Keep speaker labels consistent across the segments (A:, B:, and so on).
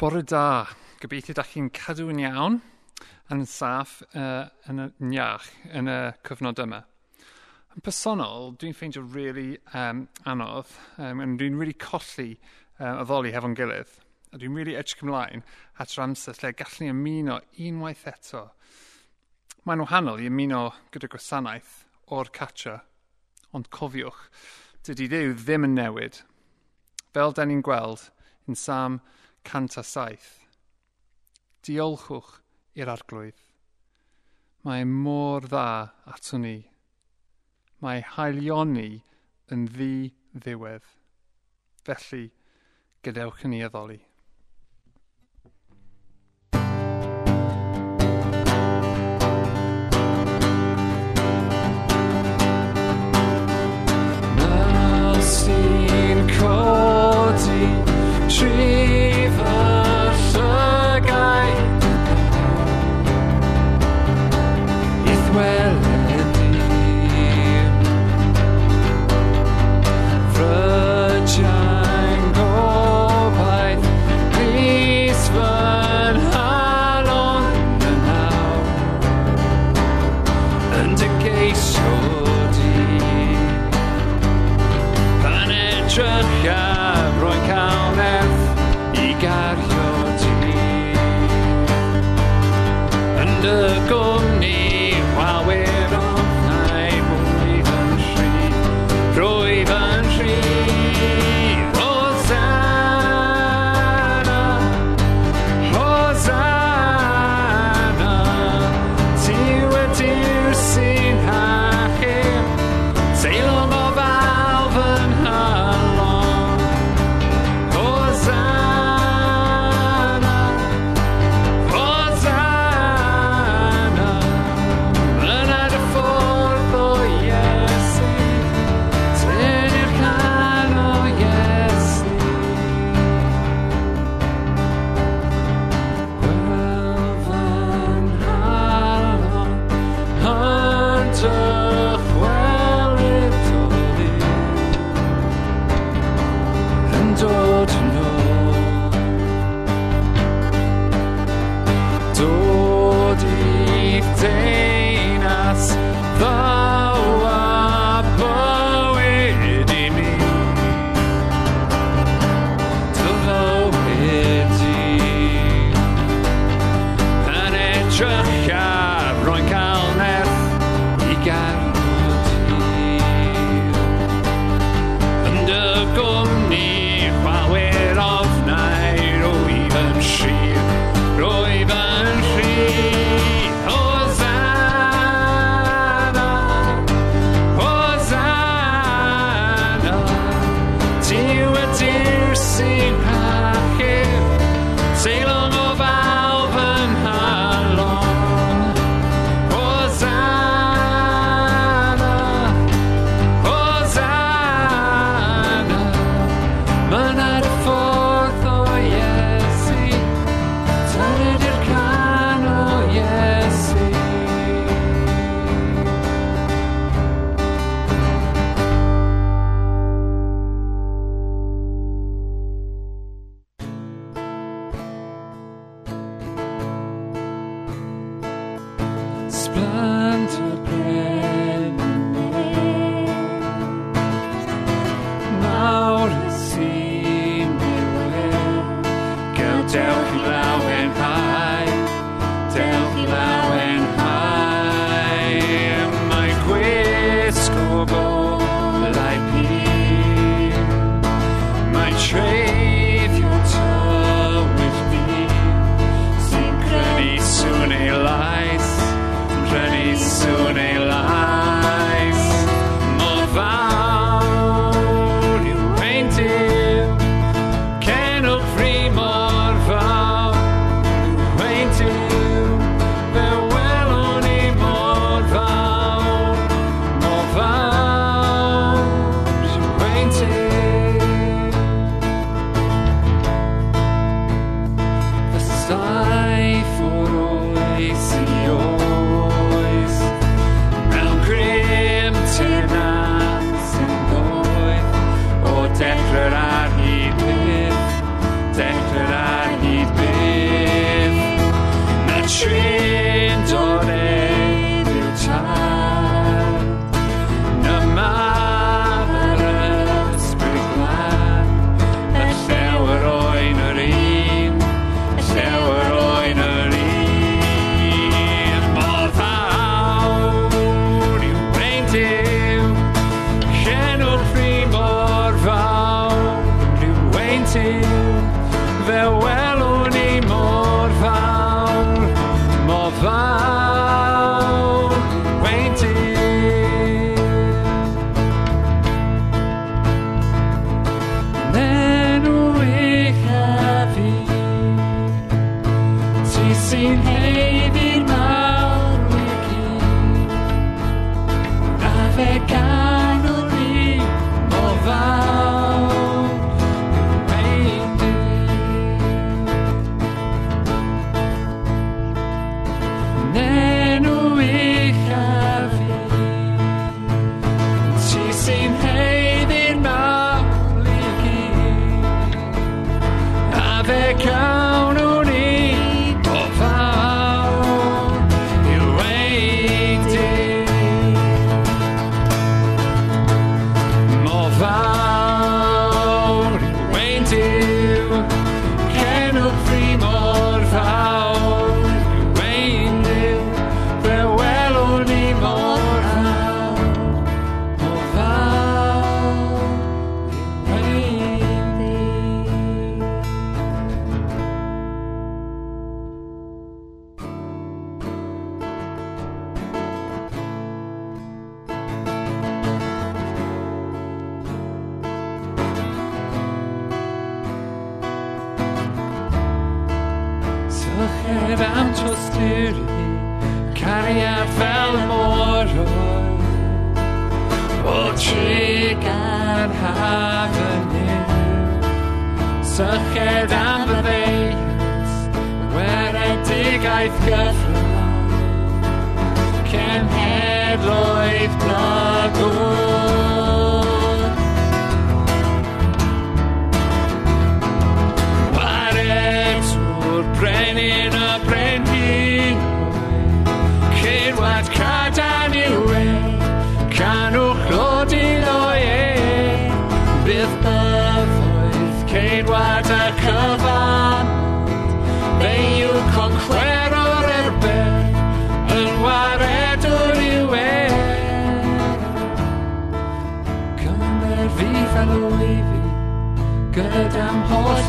A: Bore da. Gobeithio da chi'n cadw'n iawn yn saff uh, yn y niach yn y cyfnod yma. Yn personol, dwi'n ffeindio really um, anodd um, and dwi'n really colli uh, addoli hefo'n gilydd. A dwi'n really edrych ymlaen at ramser lle gallu ymuno unwaith eto. Mae'n wahanol i ymuno gyda gwasanaeth o'r catcher, ond cofiwch, dydy Dyw ddim yn newid. Fel da ni'n gweld yn Sam 107. Diolchwch i'r arglwydd. Mae mor dda ato ni. Mae haelioni yn ddi ddiwedd. Felly, gadewch yn ni addoli. they come. life got flow can handle it.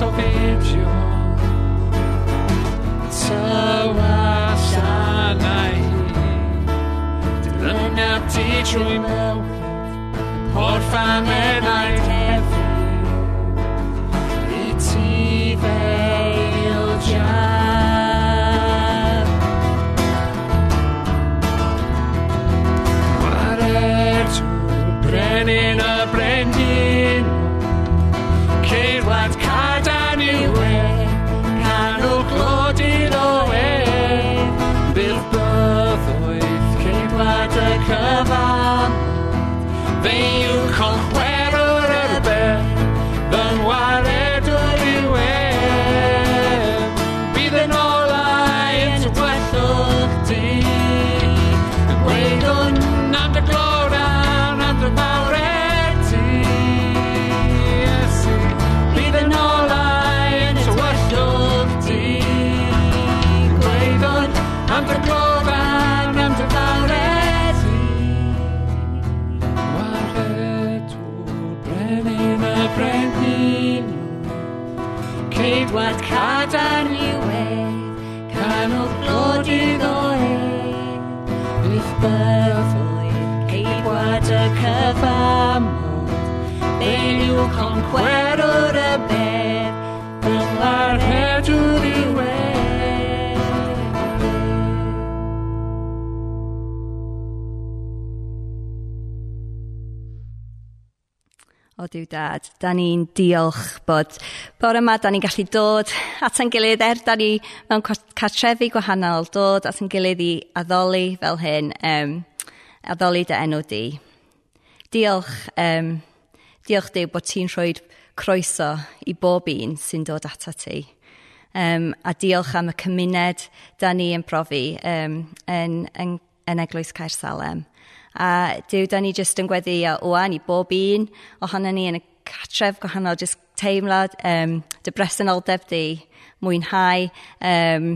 A: salvation. Cała szana i tylna night. i meł, porfane najmniej. perfectly. Ei guarda que fa molt, vell conquero de bed, the Lord
B: had Duw dad, da ni'n diolch bod bore yma da ni'n gallu dod at ein gilydd er da ni mewn cartrefi gwahanol, dod at ein gilydd i addoli fel hyn, um, addoli dy enw di. Diolch, um, diolch Dyw bod ti'n rhoi croeso i bob un sy'n dod ata ti. Um, a diolch am y cymuned da ni yn profi um, yn, yn, yn Eglwys Caer Salem. A dyw, da ni jyst yn gweddio oan i bob un ohono ni yn y catref gwahanol, jyst teimlad um, dy bresenoldeb di, mwynhau, um,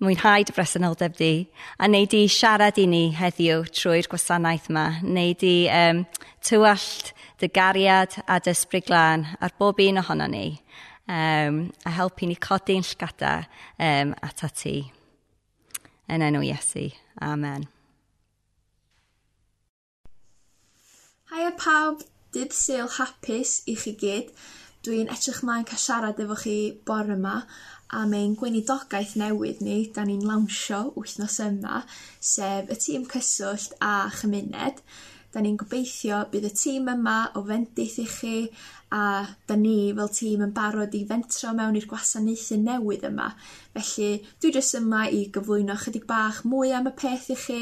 B: mwynhau dy bresenoldeb di, a wneud di siarad i ni heddiw trwy'r gwasanaeth yma, wneud di um, tywallt dy gariad a dy sbriglan ar bob un ohono ni, um, a helpu ni codi'n llgada um, at ati. Yn enw Iesu. Amen.
C: Haia pawb, dydd syl hapus i chi gyd. Dwi'n edrych mlaen cael siarad efo chi bore yma am ein gweinidogaeth newydd ni 'dan ni'n lawnsio wythnos yma sef y tîm cyswllt a chymuned. 'Dan ni'n gobeithio bydd y tîm yma o fendith i chi a da ni fel tîm yn barod i fentro mewn i'r gwasanaethu newydd yma felly dwi jyst yma i gyflwyno chydig bach mwy am y peth i chi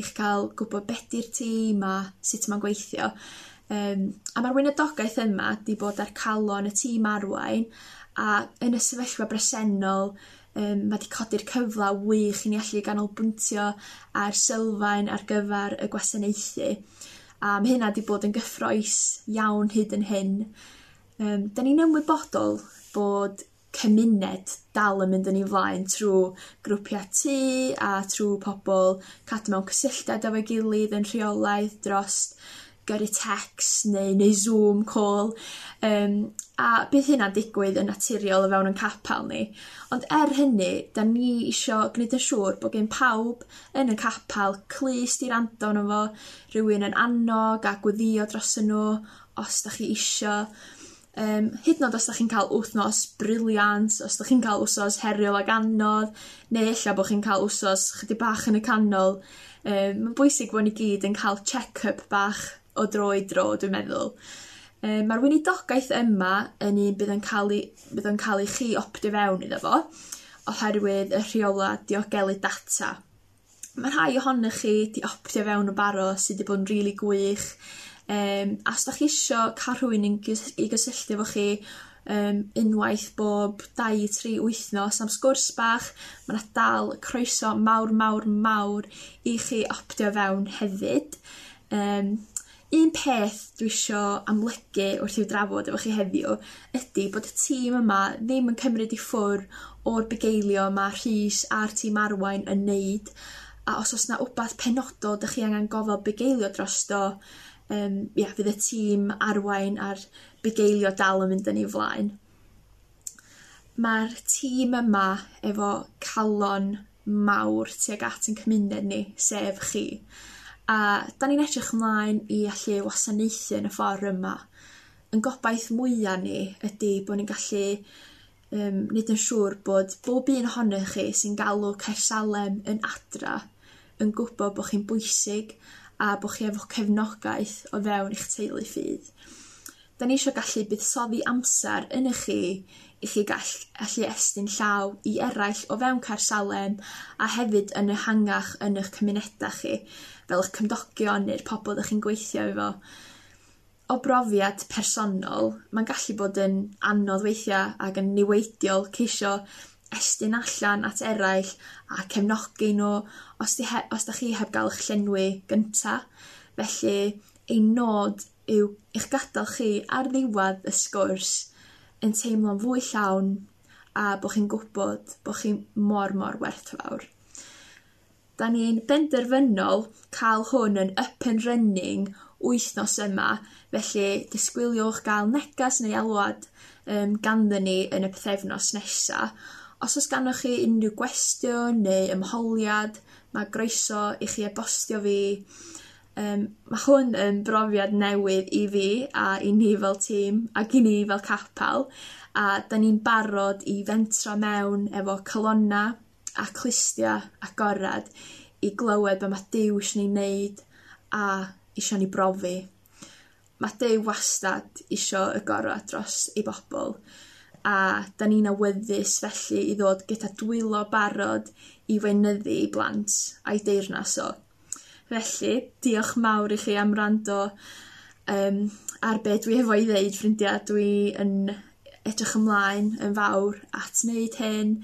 C: i'ch cael gwybod beth 'di'r tîm a sut mae'n gweithio Um, a mae'r weinidogaeth yma 'di bod ar calon y tîm arwain a yn y sefyllfa bresennol um, mae wedi codi'r cyfla wych i ni allu ganolbwyntio a'r sylfaen ar gyfer y gwasanaethu a mae hynna wedi bod yn gyffroes iawn hyd yn hyn. Um, da ni'n ymwybodol bod cymuned dal yn mynd yn ei flaen trwy grwpiau tu a trwy pobl cadw mewn cysylltiad efo'i gilydd yn rheolaidd dros gyrru text neu neu Zoom call. Um, a bydd hynna'n digwydd yn naturiol o fewn yn capel ni. Ond er hynny 'dan ni isio gwneud yn siŵr bod gen pawb yn y capal clust i'r andon o fo rhywun yn annog a gweddio drosyn nhw os da chi isio um, hyd yn o'd os 'dach chi'n cael wythnos briliant os 'dach chi'n cael wsos heriol ag anodd neu ella bod chi'n cael wsos chydig bach yn y canol um, mae'n bwysig bod ni gyd yn cael check up bach o dro i dro dwi'n meddwl. Yy Mae'r weinidogaeth yma yn un bydd yn cael, ei bydd yn i chi opdio fewn iddo fo oherwydd y rheola diogelu data. Mae rhai ohonych chi 'di opdio fewn o baro sydd wedi bod yn rili gwych Um, a os da chi isio cael rhywun i gysylltu efo chi um, unwaith bob dau i tri wythnos am sgwrs bach mae yna dal croeso mawr mawr mawr i chi optio fewn hefyd. Um, un peth dwi isio amlygu wrth i'w drafod efo chi heddiw ydy bod y tîm yma ddim yn cymryd i ffwr' o'r bugeilio mae Rhys a'r tîm Arwain yn neud. A os oes 'na wbath penodol 'dych chi angen gofal bugeilio drosto um, ia fydd y tîm arwain a'r bugeilio dal yn mynd yn ei flaen. Ma'r tîm yma efo calon mawr tuag at yn cymuned ni, sef chi. A da ni'n edrych ymlaen i allu wasanaethu yn y ffordd yma. 'Yn gobaith mwyaf ni ydy bod ni'n gallu um, wneud yn siŵr bod bob un ohonych chi sy'n galw cersalem yn adra yn gwybod bod chi'n bwysig a bod chi efo cefnogaeth o fewn eich teulu ffydd. Da ni eisiau gallu buddsoddi amser ynach chi i chi gall allu estyn llaw i eraill o fewn carsalen a hefyd yn hangach yn eich cymunedau chi fel eich cymdogion neu'r pobl ydych chi'n gweithio efo. O brofiad personol ma'n gallu bod yn anodd weithia' ag yn niweidiol ceisio estyn allan at eraill a cefnogi nhw os, di he, os da chi heb gael eich llenwi gynta. Felly, ei nod yw eich gadael chi ar ddiwedd y sgwrs yn teimlo'n fwy llawn a bod chi'n gwybod bod chi mor, mor werthfawr. Da ni'n benderfynol cael hwn yn up and running wythnos yma, felly disgwyliwch gael negas neu alwad um, ganddyn ni yn y pethefnos nesaf Os oes gannoch chi unrhyw gwestiwn neu ymholiad mae groeso i chi e-bostio fi Um, mae hwn yn brofiad newydd i fi a i ni fel tîm ac i ni fel capel a da ni'n barod i fentro mewn efo colonna a clustia agorad i glywed be' mae Dyw eisiau ni wneud a eisiau ni brofi. Mae Dyw wastad eisiau y gorau dros ei bobl a da ni'n awyddus felly i ddod gyda dwylo barod i weinyddu i blant a'i deyrnas o. Felly, diolch mawr i chi am rando um, ar be' dwi efo i ddeud ffrindiau, dwi yn edrych ymlaen yn fawr at wneud hyn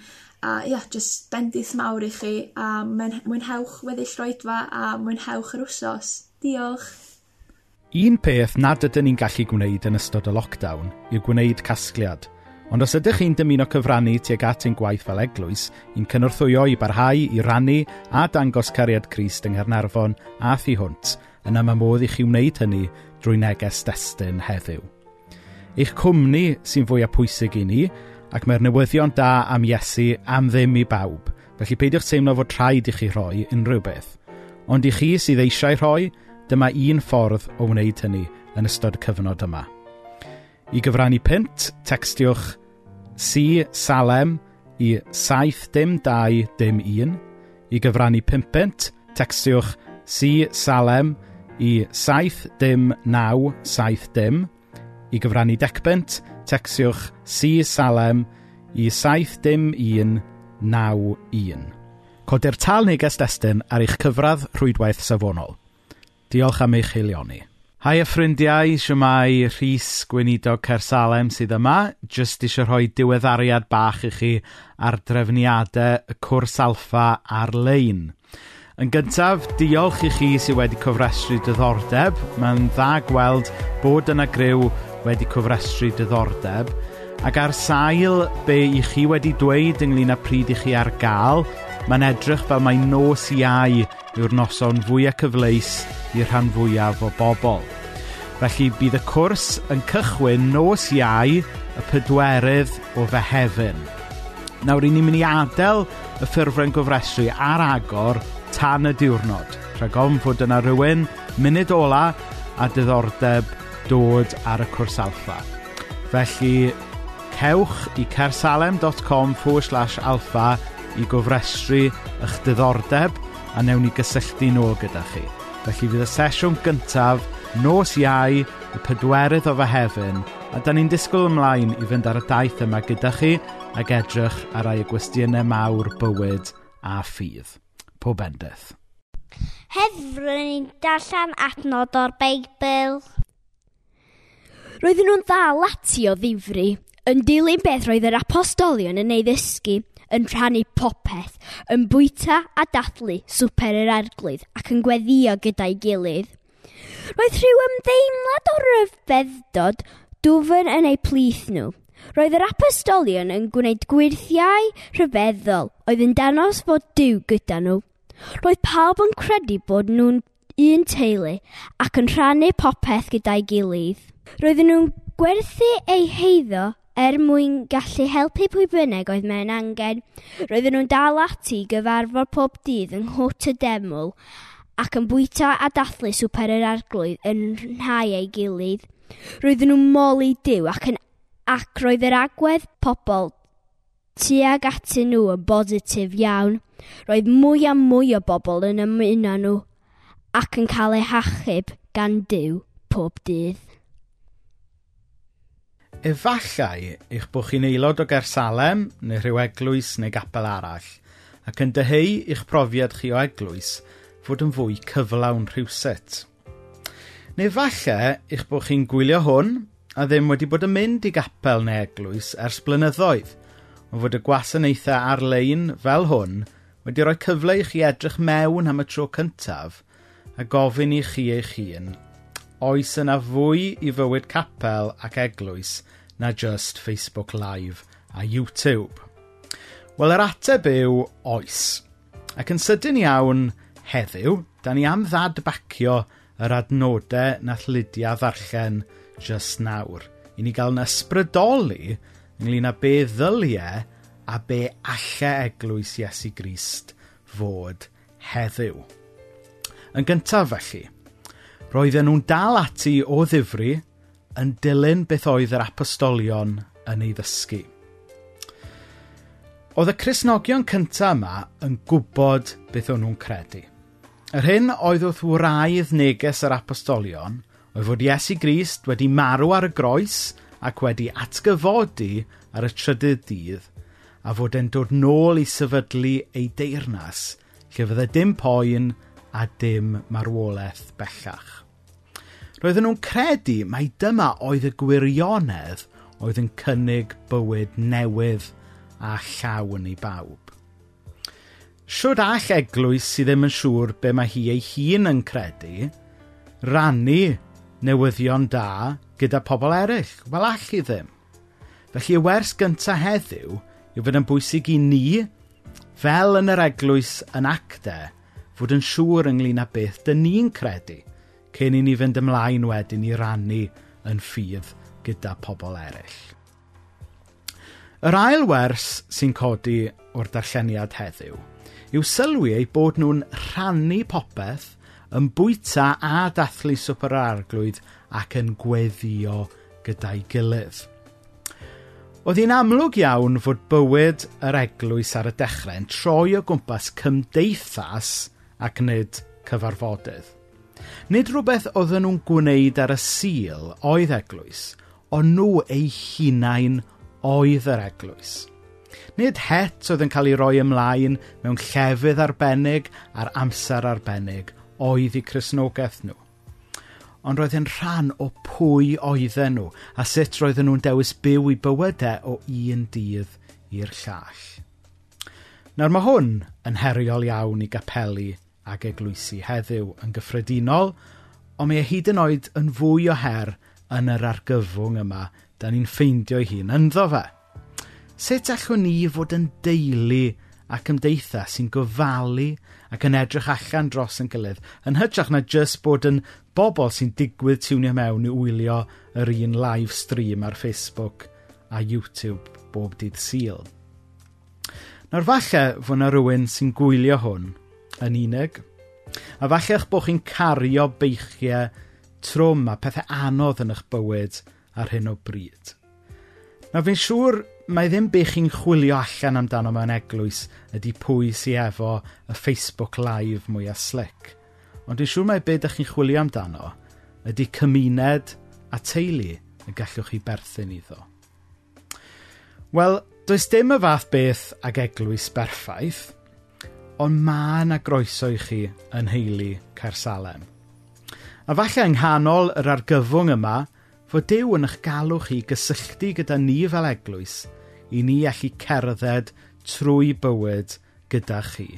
C: a ia jyst bendith mawr i chi a mwynhewch weddill roedfa a mwynhewch yr wsos. Diolch!
D: Un peth nad ydyn ni'n gallu gwneud yn ystod y lockdown yw gwneud casgliad – Ond os ydych chi'n dymuno cyfrannu tuag at ein gwaith fel eglwys, i'n cynorthwyo i barhau i rannu a dangos cariad Crist yng Nghernarfon a thu hwnt, yna mae modd i chi wneud hynny drwy neges destun heddiw. Eich cwmni sy'n fwyaf pwysig i ni, ac mae'r newyddion da am Iesu am ddim i bawb, felly peidiwch teimlo fod rhaid i chi rhoi unrhyw beth. Ond i chi sydd eisiau rhoi, dyma un ffordd o wneud hynny yn ystod y cyfnod yma. I gyfrannu pint, textiwch C Salem i 7 dim 1. I gyfrannu 5 punt, textiwch C Salem i 7 dim 9 7 dim. I gyfrannu 10 punt, textiwch C Salem i 7 dim 1 9 1. Codai'r tal neges destun ar eich cyfradd rhwydwaith safonol. Diolch am eich heilioni. Hai y ffrindiau, siwmai Rhys Gweinidog Cersalem sydd yma. Just eisiau rhoi diweddariad bach i chi ar drefniadau y cwrs alfa ar-lein. Yn gyntaf, diolch i chi sydd wedi cofrestru diddordeb. Mae'n dda gweld bod yna gryw wedi cofrestru diddordeb. Ac ar sail be i chi wedi dweud ynglyn â pryd i chi ar gael, mae'n edrych fel mae nos iau yw'r noson fwyaf cyfleus i'r rhan fwyaf o bobl. Felly bydd y cwrs yn cychwyn nos iau y pedwerydd o fehefin. Nawr, i ni'n mynd i adael y ffurfren gofrestru ar agor tan y diwrnod. Rhaid ofn fod yna rhywun, munud ola a diddordeb dod ar y cwrs alfa. Felly, cewch i cersalem.com forward slash alfa i gofrestru eich diddordeb a newn ni gysylltu nôl gyda chi. Felly fydd y sesiwn gyntaf nos iau, y pedwerydd o fehefin, a da ni'n disgwyl ymlaen i fynd ar y daith yma gyda chi ac edrych ar ei gwestiynau mawr bywyd a ffydd. Pob bendeth.
E: Heddiw ni'n darllen adnod o'r Beibl. Roedden nhw'n dda lati o ddifri, yn dilyn beth roedd yr apostolion yn ei ddysgu, yn rhannu popeth, yn bwyta a dathlu swper yr arglwydd ac yn gweddio gyda'i gilydd. Roedd rhyw ymddeimlad o ryfeddod dwfn yn eu plith nhw. Roedd yr apostolion yn gwneud gwirthiau rhyfeddol oedd yn danos fod diw gyda nhw. Roedd pawb yn credu bod nhw'n un teulu ac yn rhannu popeth gyda'i gilydd. Roedden nhw'n gwerthu eu heiddo er mwyn gallu helpu pwy bynnag oedd mewn angen. Roedden nhw'n dal ati gyfarfod pob dydd yng Nghwt y Deml ac yn bwyta a dathlu swper yr arglwydd yn rhai ei gilydd. Roedden nhw'n moli diw ac, yn, ac roedd yr agwedd pobl tuag atyn nhw yn bositif iawn. Roedd mwy a mwy o bobl yn ymuno nhw ac yn cael eu hachub gan diw pob dydd.
D: Efallai eich bod chi'n aelod o Gersalem neu rhyw eglwys neu gapel arall ac yn dyheu eich profiad chi o eglwys – fod yn fwy cyflawn rhywset. Neu falle eich bod chi'n gwylio hwn a ddim wedi bod yn mynd i gapel neu eglwys ers blynyddoedd, ond fod y gwasanaethau ar-lein fel hwn wedi rhoi cyfle i chi edrych mewn am y tro cyntaf a gofyn i chi eich hun, oes yna fwy i fywyd capel ac eglwys na just Facebook Live a YouTube? Wel, yr ateb yw oes. Ac yn sydyn iawn, heddiw, da ni am ddadbacio yr adnodau nath Lydia ddarllen just nawr. I ni gael yn ysbrydoli ynglyn â be ddyliau a be allai eglwys Iesu Grist fod heddiw. Yn gyntaf felly, roedden nhw'n dal ati o ddifri yn dilyn beth oedd yr apostolion yn ei ddysgu. Oedd y Cresnogion cyntaf yma yn gwybod beth o'n nhw'n credu – Yr hyn oedd wrth wraidd neges yr apostolion oedd fod Iesu Grist wedi marw ar y groes ac wedi atgyfodi ar y trydydd dydd a fod e'n dod nôl i sefydlu ei deyrnas lle fydde dim poen a dim marwolaeth bellach. Roedden nhw'n credu mai dyma oedd y gwirionedd oedd yn cynnig bywyd newydd a llawn i bawb. Siwr all eglwys sydd ddim yn siŵr be mae hi ei hun yn credu, rannu newyddion da gyda pobl eraill. Wel all i ddim. Felly y wers gyntaf heddiw yw fod yn bwysig i ni, fel yn yr eglwys yn acte, fod yn siŵr ynglyn â beth dyn ni'n credu cyn i ni fynd ymlaen wedyn i rannu yn ffydd gyda pobl eraill. Yr ail wers sy'n codi o'r darlleniad heddiw – yw sylwi eu bod nhw'n rhannu popeth yn bwyta a dathlu swper arglwydd ac yn gweddio gyda'i gilydd. Oedd hi'n amlwg iawn fod bywyd yr eglwys ar y dechrau'n troi o gwmpas cymdeithas ac nid cyfarfodydd. Nid rhywbeth oedden nhw'n gwneud ar y sil oedd eglwys, ond nhw eu hunain oedd yr eglwys. Nid het oedd yn cael ei roi ymlaen mewn llefydd arbennig ar amser arbennig oedd i chrysnogaeth nhw. Ond roedd yn rhan o pwy oedden nhw a sut roedden nhw'n dewis byw i bywydau o un dydd i'r llall. Nawr mae hwn yn heriol iawn i gapelu ag eglwysu heddiw yn gyffredinol, ond mae e hyd yn oed yn fwy o her yn yr argyfwng yma da ni'n ffeindio'i hun ynddo fe sut allwn ni fod yn deulu a cymdeithas sy'n gofalu ac yn edrych allan dros yn gilydd, yn hytrach na jyst bod yn bobl sy'n digwydd tiwnio mewn i wylio yr un live stream ar Facebook a YouTube bob dydd syl. Nawr falle fod yna rhywun sy'n gwylio hwn yn unig, a falle eich bod chi'n cario beichiau trwm a pethau anodd yn eich bywyd ar hyn o bryd. Nawr fi'n siŵr mae ddim be chi'n chwilio allan amdano mewn eglwys ydy pwy sy efo y Facebook Live mwy a slick. Ond dwi'n siŵr mae be ydych chi'n chwilio amdano ydy cymuned a teulu y gallwch chi berthyn iddo. Wel, does dim y fath beth ag eglwys berffaith, ond mae yna groeso i chi yn heili Cersalem. A falle yng nghanol yr argyfwng yma, fod Dyw yn eich galw chi gysylltu gyda ni fel eglwys i ni allu cerdded trwy bywyd gyda chi.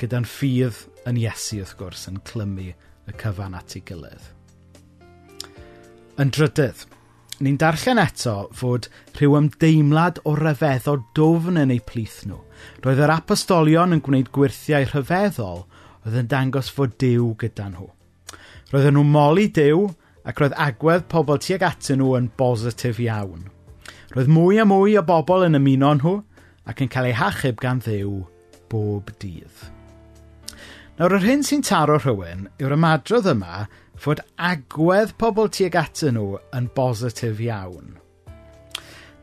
D: Gyda'n ffydd yn Iesu wrth gwrs yn clymu y cyfan at ei gilydd. Yn drydydd, ni'n darllen eto fod rhyw ymdeimlad o ryfeddo dofn yn eu plith nhw. Roedd yr apostolion yn gwneud gwirthiau rhyfeddol oedd yn dangos fod Dyw gyda nhw. Roedden nhw'n moli Dyw ac roedd agwedd pobl tuag atyn nhw yn bositif iawn – Roedd mwy a mwy o bobl yn ymuno nhw ac yn cael eu hachub gan ddew bob dydd. Nawr, yr hyn sy'n taro rhywun yw'r ymadrodd yma fod agwedd pobl tuag atyn nhw yn bositif iawn.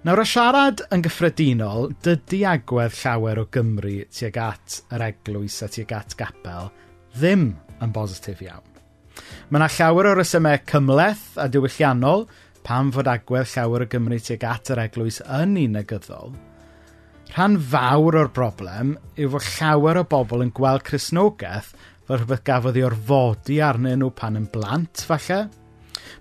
D: Nawr, y siarad yn gyffredinol, dydy agwedd llawer o Gymru tuag at yr eglwys a tuag at gapel ddim yn bositif iawn. Mae yna llawer o resymau cymleth a diwylliannol pam fod agwedd llawer o Gymru tuag at yr eglwys yn unegyddol, rhan fawr o'r broblem yw fod llawer o bobl yn gweld Cresnogaeth fel rhywbeth gafodd ei orfodi arnyn nhw pan yn blant, falle.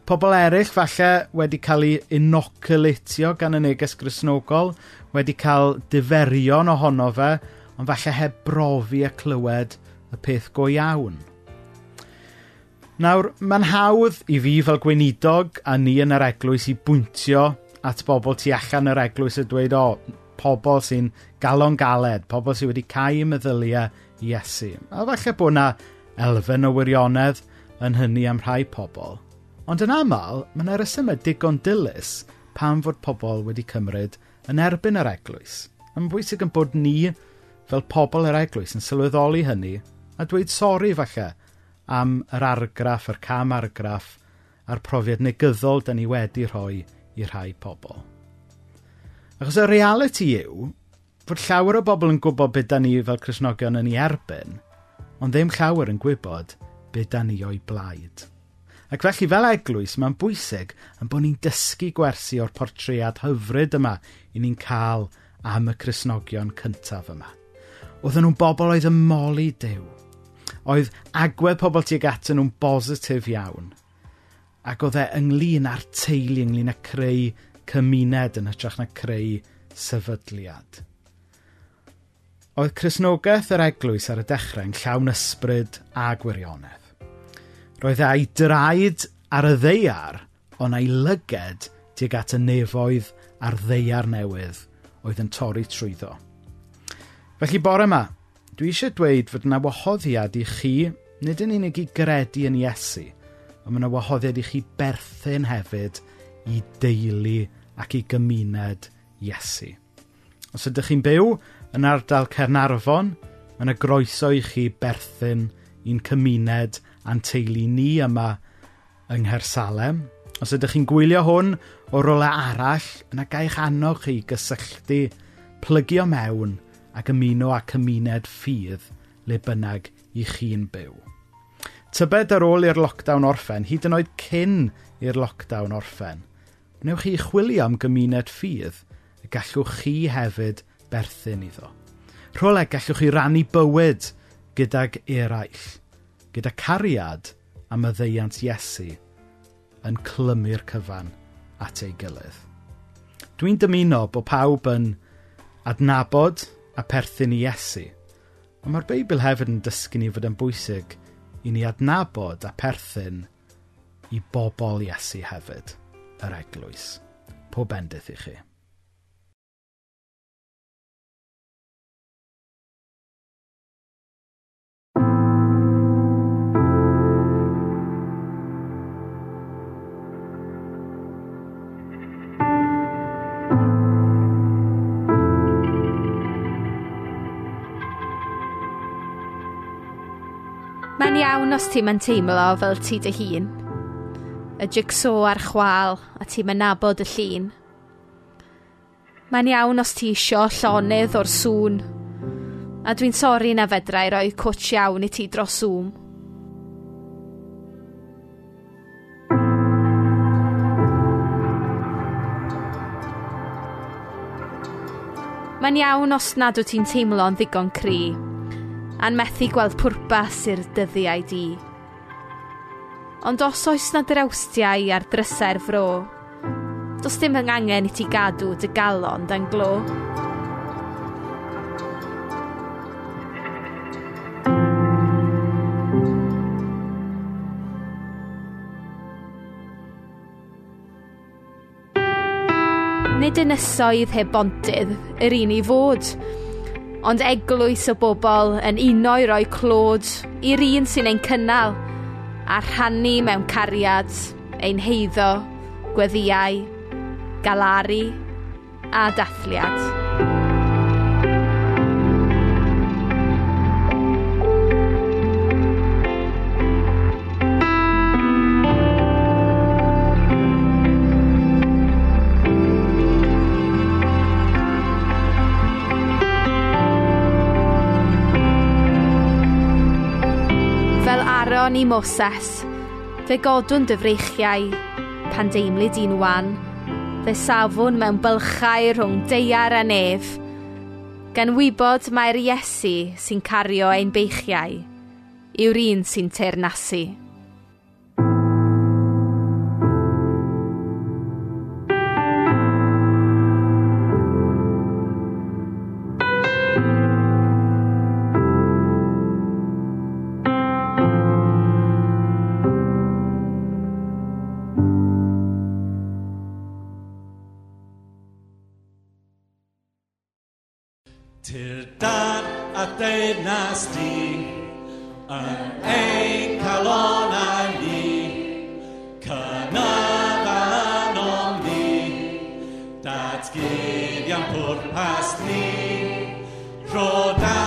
D: Pobl eraill, falle, wedi cael ei inoculatio gan y neges grisnogol, wedi cael diferion ohono fe, ond falle heb brofi a clywed y peth go iawn. Nawr, mae'n hawdd i fi fel gweinidog a ni yn yr eglwys i bwyntio at bobl tu allan yr eglwys a dweud, o, pobl sy'n galon galed, pobl sy'n wedi cael meddyliau Iesu. A falle bod yna elfen o wirionedd yn hynny am rhai pobl. Ond yn aml, mae yna resymau digon dilys pam fod pobl wedi cymryd yn erbyn yr eglwys. Mae'n bwysig yn bod ni, fel pobl yr eglwys, yn sylweddoli hynny a dweud sori falle am yr argraff, yr cam argraff, a'r profiad negyddol dyn ni wedi rhoi i rhai pobl. Achos y reality yw fod llawer o bobl yn gwybod beth da ni fel Cresnogion yn ei erbyn, ond ddim llawer yn gwybod beth da ni o'i blaid. Ac felly fel eglwys, mae'n bwysig yn bod ni'n dysgu gwersi o'r portread hyfryd yma i ni'n cael am y Cresnogion cyntaf yma. Oedden nhw'n bobl oedd yn moli dew, oedd agwedd pobl tuag atyn nhw'n bositif iawn. Ac oedd e ynglyn â'r teulu, ynglyn â creu cymuned yn hytrach na creu sefydliad. Oedd Cresnogaeth yr Eglwys ar y dechrau'n llawn ysbryd a gwirionedd. Roedd ei draed ar y ddeiar, ond ei lyged tuag at y nefoedd a'r ddeiar newydd oedd yn torri trwyddo. Felly bore yma, Dwi eisiau dweud fod yna wahoddiad i chi, nid yn unig i gredu yn Iesu, ond mae yna wahoddiad i chi berthyn hefyd i deulu ac i gymuned Iesu. Os ydych chi'n byw yn ardal Cernarfon, mae yna groeso i chi berthyn i'n cymuned a'n teulu ni yma yng Nghersalem. Os ydych chi'n gwylio hwn o rolau arall, yna gaich annog chi gysylltu, plygio mewn – ac ymuno â cymuned ffydd le bynnag i chi'n byw. Tybed ar ôl i'r lockdown orffen, hyd yn oed cyn i'r lockdown orffen, wnewch chi chwilio am gymuned ffydd y gallwch chi hefyd berthyn iddo. Rholeg gallwch chi rannu bywyd gydag eraill, gyda cariad am y ddeiant Iesu yn clymu'r cyfan at ei gilydd. Dwi'n dymuno bod pawb yn adnabod a perthyn i Iesu. Ond mae'r Beibl hefyd yn dysgu ni fod yn bwysig i ni adnabod a perthyn i bobl Iesu hefyd, yr eglwys. Pob bendydd i chi.
F: Mae'n iawn os ti'n ma'n teimlo fel ti dy hun. Y jigsaw ar chwal a ti'n ma'n nabod y llun. Mae'n iawn os ti isio llonydd o'r sŵn. A dwi'n sori na fedrau roi cwtch iawn i ti dros Zoom. Mae'n iawn os nad wyt ti'n teimlo'n ddigon cri a'n methu gweld pwrpas i'r dyddiau di. Ond os oes na drewstiau ar drysau'r fro, does dim angen i ti gadw dy galon dan glo. Nid ynysoedd heb bontydd yr un i fod, ond eglwys o bobl yn uno i roi clod i'r un sy'n ein cynnal a rhannu mewn cariad, ein heiddo, gweddiau, galaru a dathliad. canu Moses, fe godwn dyfreichiau, pan deimlu di'n wan, fe safwn mewn bylchau rhwng deiar a nef, gan wybod mae'r Iesu sy'n cario ein beichiau, yw'r un sy'n teirnasu.
G: trusting an anchor That's gideon me, row down.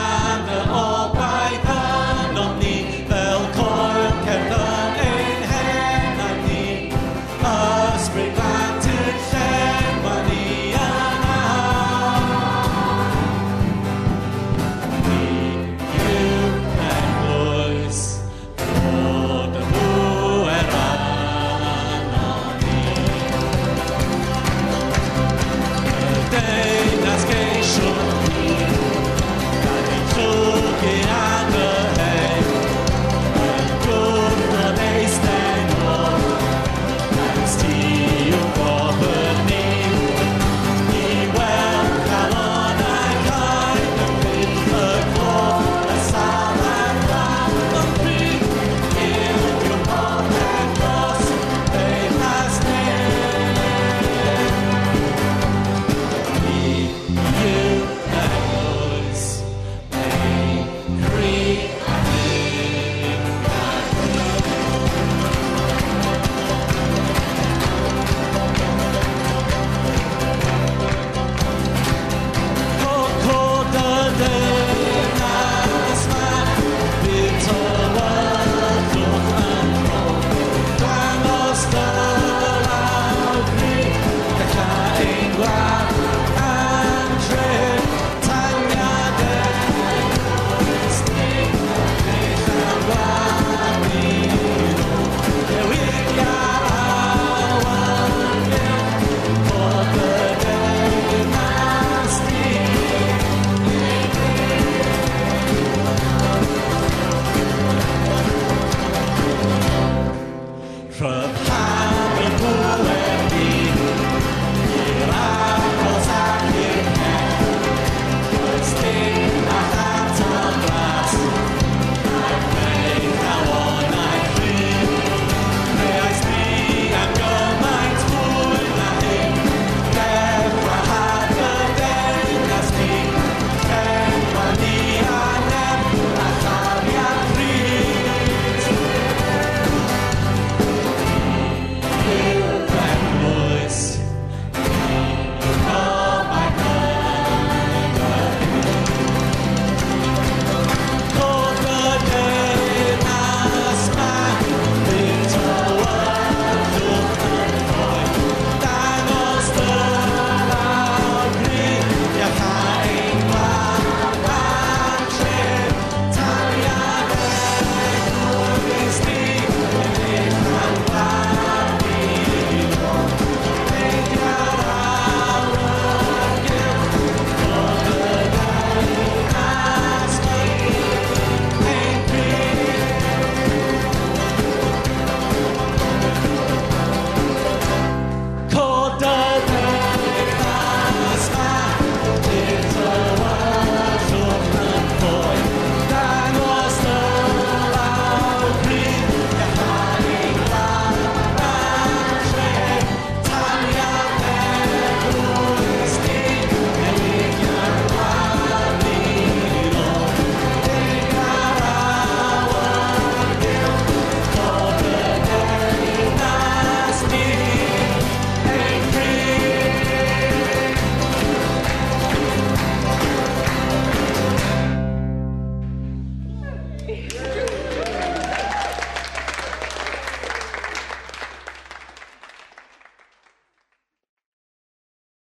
G: truck.